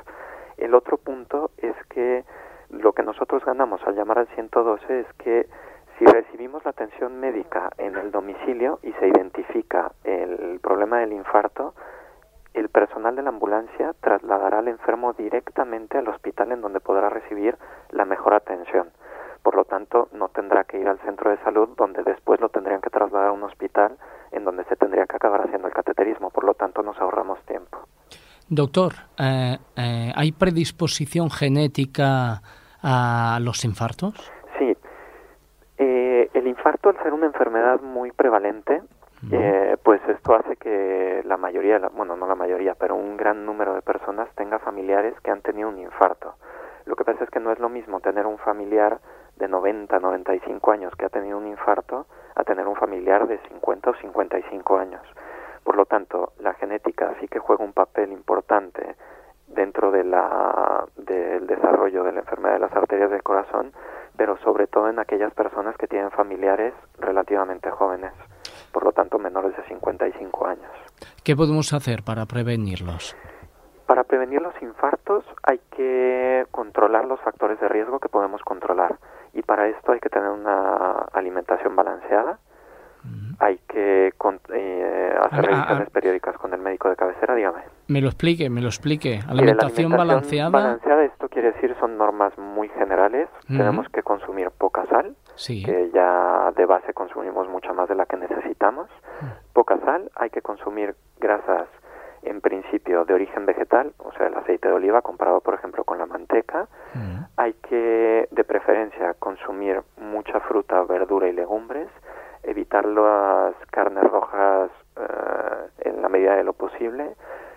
El otro punto es que lo que nosotros ganamos al llamar al 112 es que si recibimos la atención médica en el domicilio y se identifica el problema del infarto, el personal de la ambulancia trasladará al enfermo directamente al hospital en donde podrá recibir la mejor atención. Por lo tanto, no tendrá que ir al centro de salud donde después lo tendrían que trasladar a un hospital en donde se tendría que acabar haciendo el cateterismo. Por lo tanto, nos ahorramos tiempo. Doctor, eh, eh, ¿hay predisposición genética a los infartos? Sí. Eh, el infarto, al ser una enfermedad muy prevalente, eh, pues esto hace que la mayoría, bueno, no la mayoría, pero un gran número de personas tenga familiares que han tenido un infarto. Lo que pasa es que no es lo mismo tener un familiar de 90, 95 años que ha tenido un infarto a tener un familiar de 50 o 55 años. Por lo tanto, la genética sí que juega un papel importante dentro de la, del desarrollo de la enfermedad de las arterias del corazón, pero sobre todo en aquellas personas que tienen familiares relativamente jóvenes, por lo tanto menores de 55 años. ¿Qué podemos hacer para prevenirlos? Para prevenir los infartos hay que controlar los factores de riesgo que podemos controlar y para esto hay que tener una alimentación balanceada, hay que eh, hacer revisiones periódicas con el médico de cabecera, dígame. Me lo explique, me lo explique. Alimentación, balanceada. Balanceada, esto quiere decir son normas muy generales. Tenemos que consumir poca sal, que ya de base consumimos mucha más de la que necesitamos. Poca sal, hay que consumir grasas en principio de origen vegetal, o sea, el aceite de oliva comparado, por ejemplo, con la manteca. Hay que, de preferencia, consumir mucha fruta, verdura y legumbres evitar las carnes rojas eh, en la medida de lo posible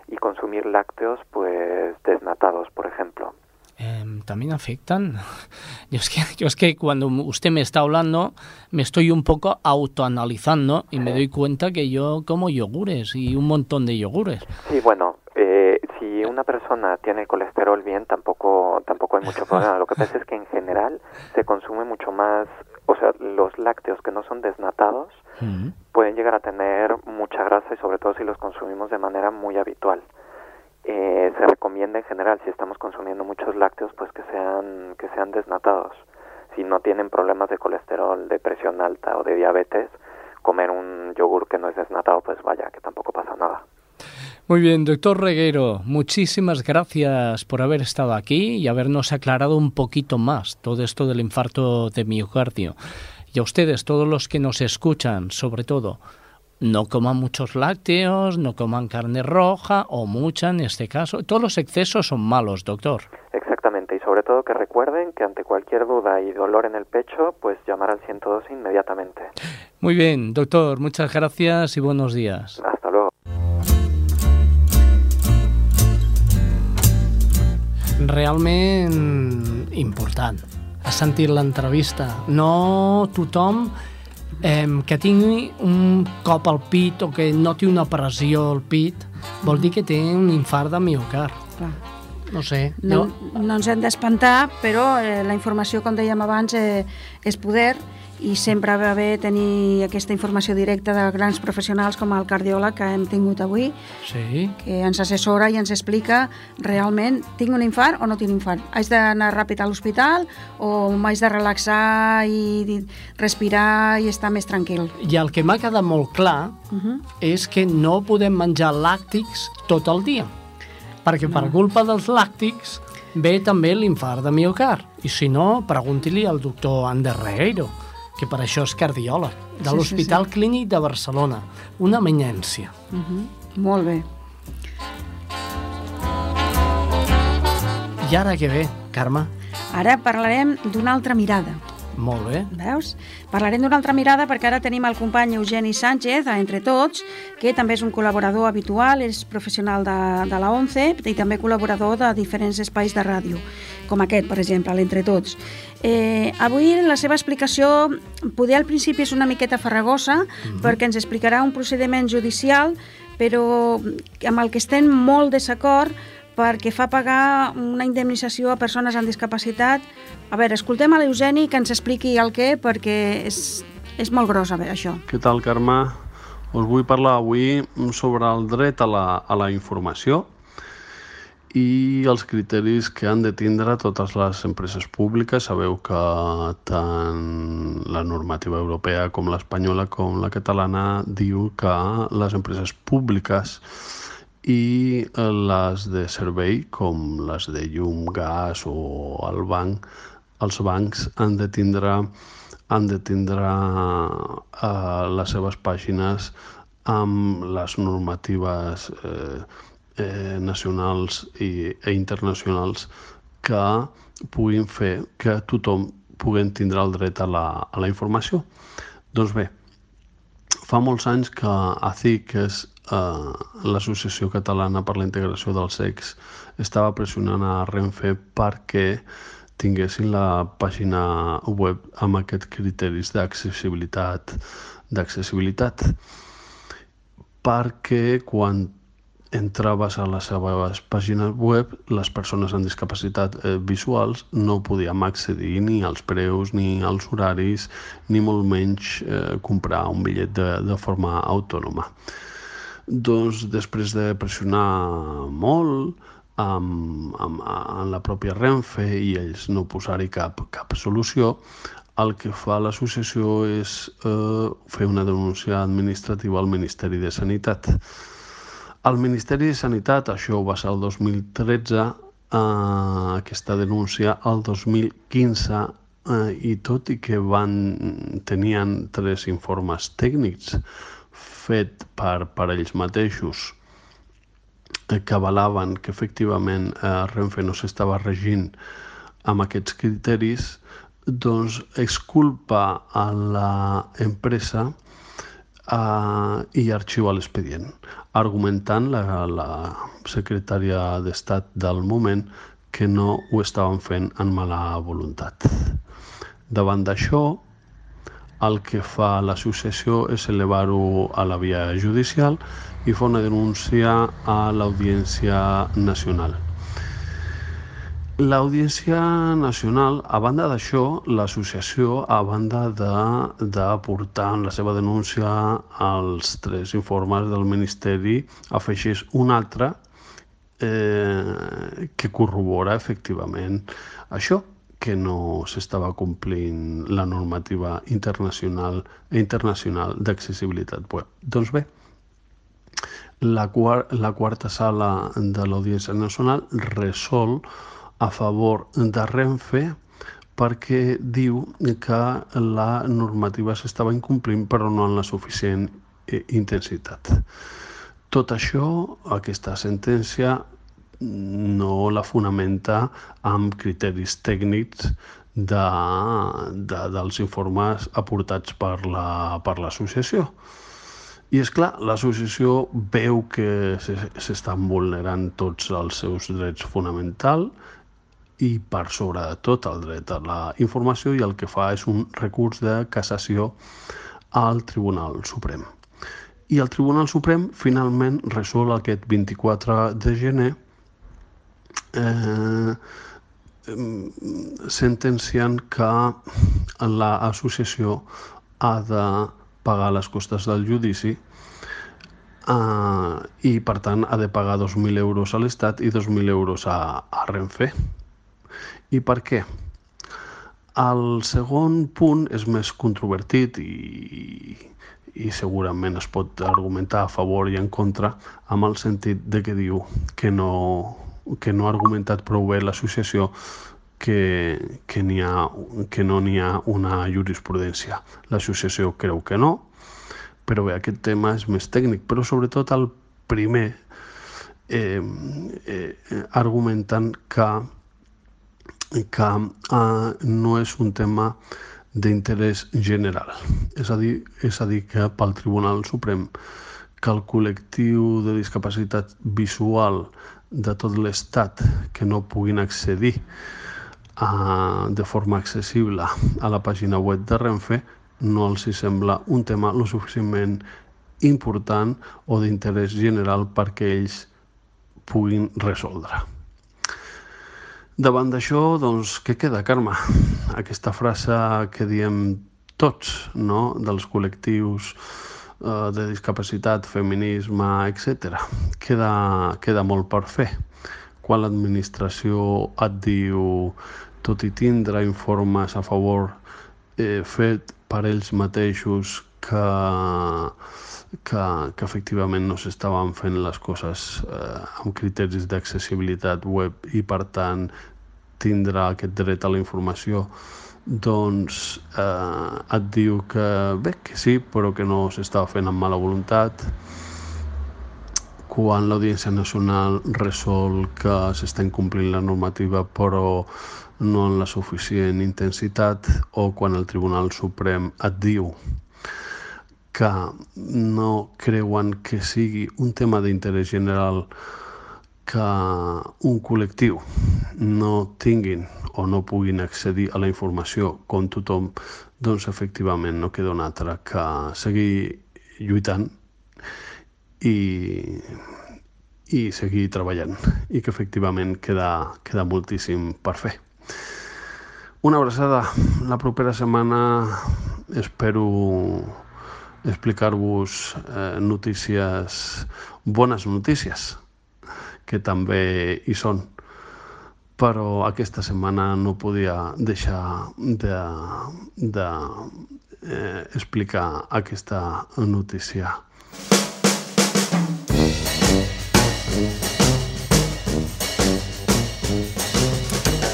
y consumir lácteos pues desnatados, por ejemplo. Em, también afectan. Yo es, que, yo es que cuando usted me está hablando, me estoy un poco autoanalizando y me doy cuenta que yo como yogures y un montón de yogures. Sí, bueno, eh, si una persona tiene colesterol bien, tampoco, tampoco hay mucho problema. Lo que pasa es que en general se consume mucho más o sea, los lácteos que no son desnatados pueden llegar a tener mucha grasa y sobre todo si los consumimos de manera muy habitual. Eh, se recomienda en general si estamos consumiendo muchos lácteos pues que sean que sean desnatados. Si no tienen problemas de colesterol, de presión alta o de diabetes, comer un yogur que no es desnatado pues vaya que tampoco pasa nada. Muy bien, doctor Reguero, muchísimas gracias por haber estado aquí y habernos aclarado un poquito más todo esto del infarto de miocardio. Y a ustedes, todos los que nos escuchan, sobre todo, no coman muchos lácteos, no coman carne roja o mucha en este caso. Todos los excesos son malos, doctor. Exactamente, y sobre todo que recuerden que ante cualquier duda y dolor en el pecho, pues llamar al 112 inmediatamente. Muy bien, doctor, muchas gracias y buenos días. Realment important. Has sentit l'entrevista. No tothom eh, que tingui un cop al pit o que noti una pressió al pit vol dir que té un infart de miocard. Clar. No sé. No, no ens hem d'espantar, però eh, la informació, com dèiem abans, eh, és poder i sempre va bé tenir aquesta informació directa de grans professionals com el cardiòleg que hem tingut avui, sí. que ens assessora i ens explica realment tinc un infart o no tinc infart. Haig d'anar ràpid a l'hospital o m'haig de relaxar i respirar i estar més tranquil. I el que m'ha quedat molt clar uh -huh. és que no podem menjar làctics tot el dia, perquè no. per culpa dels làctics ve també l'infart de miocard. I si no, pregunti-li al doctor Ander Regueiro que per això és cardiòleg, de sí, l'Hospital sí, sí. Clínic de Barcelona, una eminència. Uh -huh. Molt bé. I ara què ve, Carme? Ara parlarem d'una altra mirada. Molt bé. Veus? Parlarem d'una altra mirada perquè ara tenim el company Eugeni Sánchez, a Entre Tots, que també és un col·laborador habitual, és professional de, de la ONCE i també col·laborador de diferents espais de ràdio, com aquest, per exemple, l'Entre Tots. Eh, avui la seva explicació, poder al principi és una miqueta farragosa, mm -hmm. perquè ens explicarà un procediment judicial, però amb el que estem molt desacord perquè fa pagar una indemnització a persones amb discapacitat. A veure, escoltem a l'Eugeni que ens expliqui el què, perquè és, és molt gros veure, això. Què tal, Carme? Us vull parlar avui sobre el dret a la, a la informació i els criteris que han de tindre totes les empreses públiques. Sabeu que tant la normativa europea com l'espanyola com la catalana diu que les empreses públiques i les de servei, com les de llum, gas o el banc, els bancs han de tindre, han de tindre eh, les seves pàgines amb les normatives eh, eh, nacionals i, e internacionals que puguin fer que tothom puguin tindre el dret a la, a la informació. Doncs bé, fa molts anys que ACIC, que és eh, l'Associació Catalana per la Integració del Sex, estava pressionant a Renfe perquè tinguessin la pàgina web amb aquests criteris d'accessibilitat d'accessibilitat perquè quan entraves a les seves pàgines web, les persones amb discapacitat eh, visuals no podíem accedir ni als preus, ni als horaris, ni molt menys eh, comprar un bitllet de, de forma autònoma. Doncs després de pressionar molt amb, amb, amb la pròpia Renfe i ells no posar-hi cap, cap solució, el que fa l'associació és eh, fer una denúncia administrativa al Ministeri de Sanitat. El Ministeri de Sanitat, això va ser el 2013, eh, aquesta denúncia, el 2015, eh, i tot i que van, tenien tres informes tècnics fet per, per ells mateixos que avalaven que efectivament eh, Renfe no s'estava regint amb aquests criteris, doncs es culpa a l'empresa eh, i arxiva l'expedient, argumentant la, la secretària d'Estat del moment que no ho estaven fent en mala voluntat. Davant d'això, el que fa l'associació és elevar-ho a la via judicial i fa una denúncia a l'Audiència Nacional. L'Audiència Nacional, a banda d'això, l'associació, a banda de, de portar en la seva denúncia als tres informes del Ministeri, afegeix un altre eh, que corrobora efectivament això, que no s'estava complint la normativa internacional internacional d'accessibilitat web. Doncs bé, la, quart, la quarta sala de l'Audiència Nacional resol a favor de Renfe perquè diu que la normativa s'estava incomplint però no en la suficient eh, intensitat. Tot això, aquesta sentència, no la fonamenta amb criteris tècnics de, de, dels informes aportats per l'associació. La, I és clar, l'associació veu que s'estan vulnerant tots els seus drets fonamentals i per sobre de tot el dret a la informació i el que fa és un recurs de cassació al Tribunal Suprem. I el Tribunal Suprem finalment resol aquest 24 de gener eh, sentenciant que l'associació ha de pagar les costes del judici eh, i per tant ha de pagar 2.000 euros a l'Estat i 2.000 euros a, a Renfe. I per què? El segon punt és més controvertit i, i segurament es pot argumentar a favor i en contra amb el sentit de que diu que no, que no ha argumentat prou bé l'associació que, que, ha, que no n'hi ha una jurisprudència. L'associació creu que no, però bé, aquest tema és més tècnic, però sobretot el primer eh, eh, argumentant que que eh, no és un tema d'interès general. És a, dir, és a dir, que pel Tribunal Suprem que el col·lectiu de discapacitat visual de tot l'Estat que no puguin accedir a, de forma accessible a la pàgina web de Renfe no els hi sembla un tema lo suficientment important o d'interès general perquè ells puguin resoldre. Davant d'això, doncs, què queda, Carme? Aquesta frase que diem tots, no?, dels col·lectius de discapacitat, feminisme, etc. Queda, queda molt per fer. Quan l'administració et diu, tot i tindre informes a favor eh, fet per ells mateixos que que, que efectivament no s'estaven fent les coses eh, amb criteris d'accessibilitat web i per tant tindrà aquest dret a la informació doncs eh, et diu que bé, que sí, però que no s'estava fent amb mala voluntat. Quan l'Audiència Nacional resol que s'està incomplint la normativa però no en la suficient intensitat o quan el Tribunal Suprem et diu que no creuen que sigui un tema d'interès general que un col·lectiu no tinguin o no puguin accedir a la informació com tothom, doncs efectivament no queda un altre que seguir lluitant i, i seguir treballant i que efectivament queda, queda moltíssim per fer. Una abraçada. La propera setmana espero explicar-vos eh, notícies, bones notícies, que també hi són. Però aquesta setmana no podia deixar de, de eh, explicar aquesta notícia.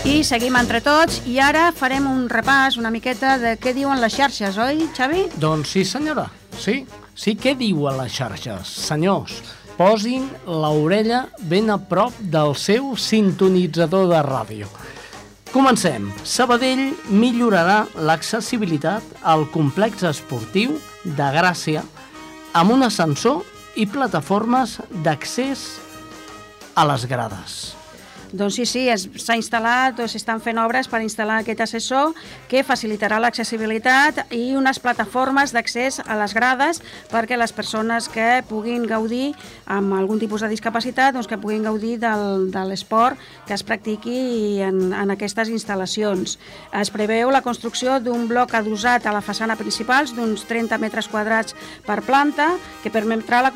I seguim entre tots i ara farem un repàs una miqueta de què diuen les xarxes, oi, Xavi? Doncs sí, senyora. Sí, sí, què diuen les xarxes? Senyors, posin l'orella ben a prop del seu sintonitzador de ràdio. Comencem. Sabadell millorarà l'accessibilitat al complex esportiu de Gràcia amb un ascensor i plataformes d'accés a les grades. Doncs sí, sí, s'ha instal·lat o s'estan fent obres per instal·lar aquest assessor que facilitarà l'accessibilitat i unes plataformes d'accés a les grades perquè les persones que puguin gaudir amb algun tipus de discapacitat doncs que puguin gaudir del, de l'esport que es practiqui en, en aquestes instal·lacions. Es preveu la construcció d'un bloc adossat a la façana principal d'uns 30 metres quadrats per planta que permetrà la,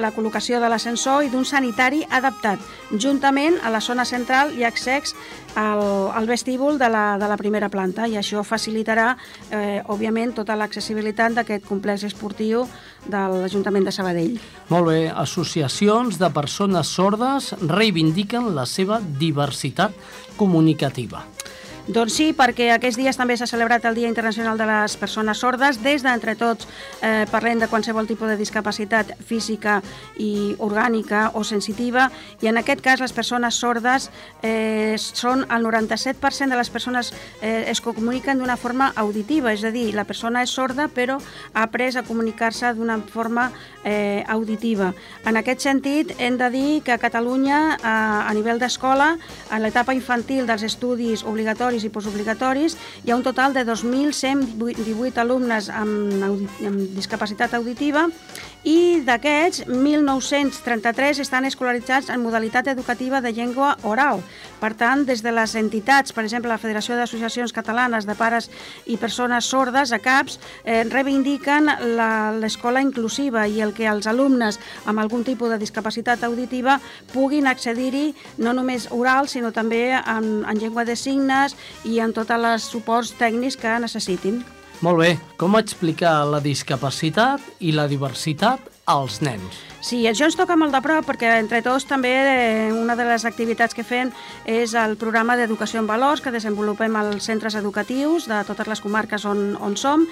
la col·locació de l'ascensor i d'un sanitari adaptat juntament a la zona central i accés al, al vestíbul de la, de la primera planta i això facilitarà, eh, òbviament, tota l'accessibilitat d'aquest complex esportiu de l'Ajuntament de Sabadell. Molt bé, associacions de persones sordes reivindiquen la seva diversitat comunicativa. Doncs sí, perquè aquests dies també s'ha celebrat el Dia Internacional de les Persones Sordes. Des d'entre tots eh, parlem de qualsevol tipus de discapacitat física i orgànica o sensitiva i en aquest cas les persones sordes eh, són el 97% de les persones eh, es comuniquen d'una forma auditiva, és a dir, la persona és sorda però ha après a comunicar-se d'una forma eh, auditiva. En aquest sentit, hem de dir que a Catalunya, a, a nivell d'escola, a l'etapa infantil dels estudis obligatoris i postobligatoris, hi ha un total de 2.118 alumnes amb, amb discapacitat auditiva i d'aquests 1.933 estan escolaritzats en modalitat educativa de llengua oral. Per tant, des de les entitats, per exemple, la Federació d'Associacions Catalanes de Pares i Persones Sordes, a CAPS, eh, reivindiquen l'escola inclusiva i el que els alumnes amb algun tipus de discapacitat auditiva puguin accedir-hi no només oral, sinó també en, en llengua de signes i en tots els suports tècnics que necessitin. Molt bé, com explicar la discapacitat i la diversitat als nens? Sí, això ens toca molt de prop perquè entre tots també eh, una de les activitats que fem és el programa d'educació en valors que desenvolupem als centres educatius de totes les comarques on, on som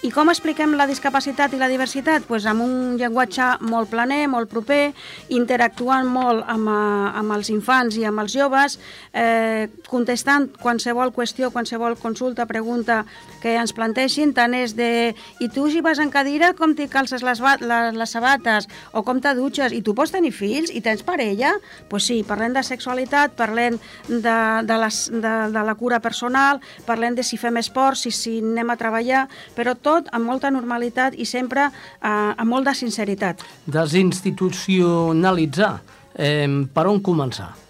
i com expliquem la discapacitat i la diversitat? Pues amb un llenguatge molt planer, molt proper, interactuant molt amb, eh, amb els infants i amb els joves, eh, contestant qualsevol qüestió, qualsevol consulta, pregunta que ens planteixin, tant és de i tu si vas en cadira com t'hi calces les, les, les sabates o com com te dutxes i tu pots tenir fills i tens parella? Doncs pues sí, parlem de sexualitat, parlem de, de, les, de, de la cura personal, parlem de si fem esport, si, si anem a treballar, però tot amb molta normalitat i sempre eh, amb molt de sinceritat. Desinstitucionalitzar. Eh, per on començar?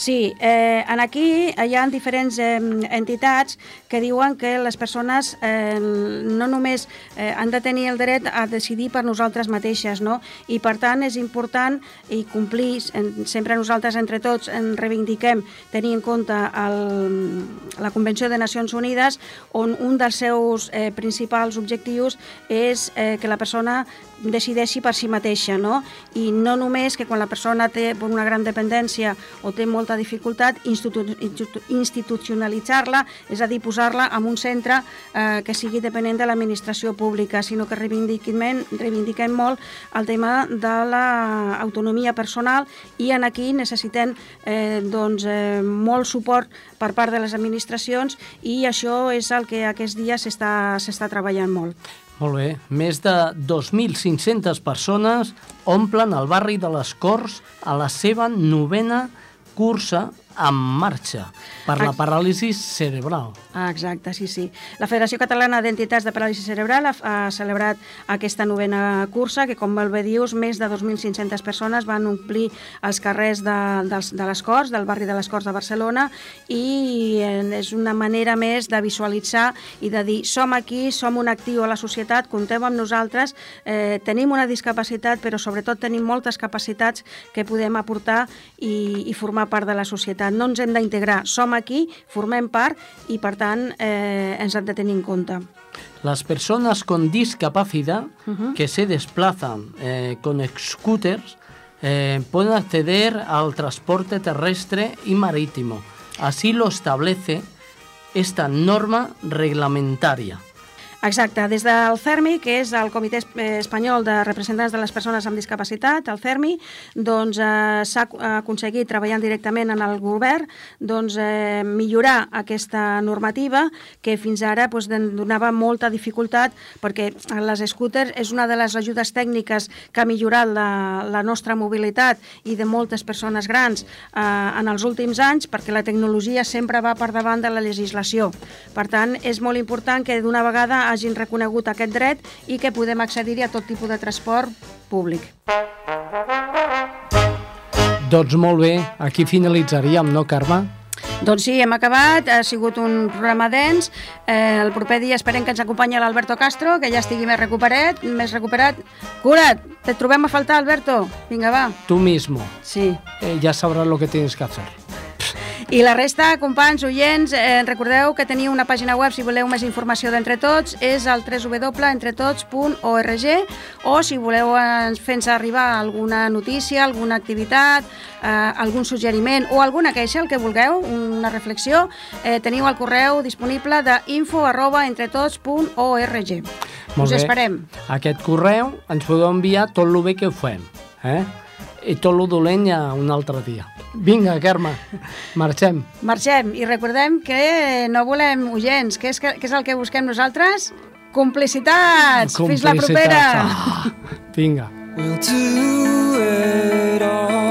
Sí, eh, en aquí hi ha diferents eh, entitats que diuen que les persones eh, no només eh, han de tenir el dret a decidir per nosaltres mateixes, no? i per tant és important i complir, sempre nosaltres entre tots en reivindiquem tenir en compte el, la Convenció de Nacions Unides on un dels seus eh, principals objectius és eh, que la persona decideixi per si mateixa, no? I no només que quan la persona té una gran dependència o té molta dificultat institu institucionalitzar-la, és a dir, posar-la en un centre eh, que sigui dependent de l'administració pública, sinó que reivindiquem, reivindiquem molt el tema de l'autonomia personal i en aquí necessitem eh, doncs, eh, molt suport per part de les administracions i això és el que aquests dies s'està treballant molt. Molt bé. Més de 2.500 persones omplen el barri de les Corts a la seva novena cursa en marxa per la paràlisi cerebral. Ah, exacte, sí, sí. La Federació Catalana d'Entitats de Paràlisi Cerebral ha, ha celebrat aquesta novena cursa, que com bé dius, més de 2.500 persones van omplir els carrers de, de, de les Corts, del barri de les Corts de Barcelona, i és una manera més de visualitzar i de dir som aquí, som un actiu a la societat, compteu amb nosaltres, eh, tenim una discapacitat, però sobretot tenim moltes capacitats que podem aportar i, i formar part de la societat. No ens hem d'integrar, som aquí, formem part i, per tant, eh, ens han de tenir en compte. Las personas con discapacidad uh -huh. que se desplazan eh, con scooters eh, pueden acceder al transporte terrestre y marítimo. Así lo establece esta norma reglamentaria. Exacte, des del CERMI, que és el Comitè Espanyol de Representants de les Persones amb Discapacitat, el CERMI, doncs eh, s'ha aconseguit, treballant directament en el govern, doncs, eh, millorar aquesta normativa que fins ara doncs, donava molta dificultat perquè les scooters és una de les ajudes tècniques que ha millorat la, la nostra mobilitat i de moltes persones grans eh, en els últims anys perquè la tecnologia sempre va per davant de la legislació. Per tant, és molt important que d'una vegada hagin reconegut aquest dret i que podem accedir-hi a tot tipus de transport públic. Doncs molt bé, aquí finalitzaríem, no, Carme? Doncs sí, hem acabat, ha sigut un programa dens. Eh, el proper dia esperem que ens acompanyi l'Alberto Castro, que ja estigui més recuperat, més recuperat. Cura't, te trobem a faltar, Alberto. Vinga, va. Tu mismo. Sí. Eh, ya sabrás lo que tienes que hacer. I la resta, companys, oients, eh, recordeu que teniu una pàgina web si voleu més informació d'Entre Tots, és el www.entretots.org o si voleu fer-nos arribar alguna notícia, alguna activitat, eh, algun suggeriment o alguna queixa, el que vulgueu, una reflexió, eh, teniu el correu disponible de info arroba entretots.org. Us esperem. Aquest correu ens podeu enviar tot el bé que ho fem, eh? I tot el dolent ja un altre dia. Vinga, Carme, marxem. Marxem i recordem que no volem oients, que és, que, que és el que busquem nosaltres? Complicitats! Complicitats. Fins la propera! Ah, vinga. We'll do it all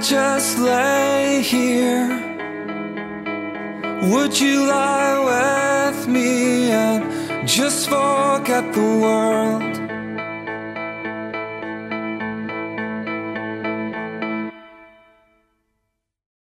Just lay here? Would you lie with me and just forget the world?